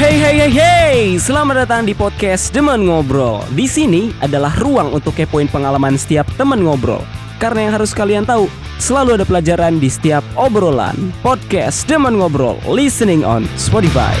Hey hey hey hey, selamat datang di podcast Demen Ngobrol. Di sini adalah ruang untuk kepoin pengalaman setiap teman ngobrol. Karena yang harus kalian tahu, selalu ada pelajaran di setiap obrolan. Podcast Demen Ngobrol, listening on Spotify.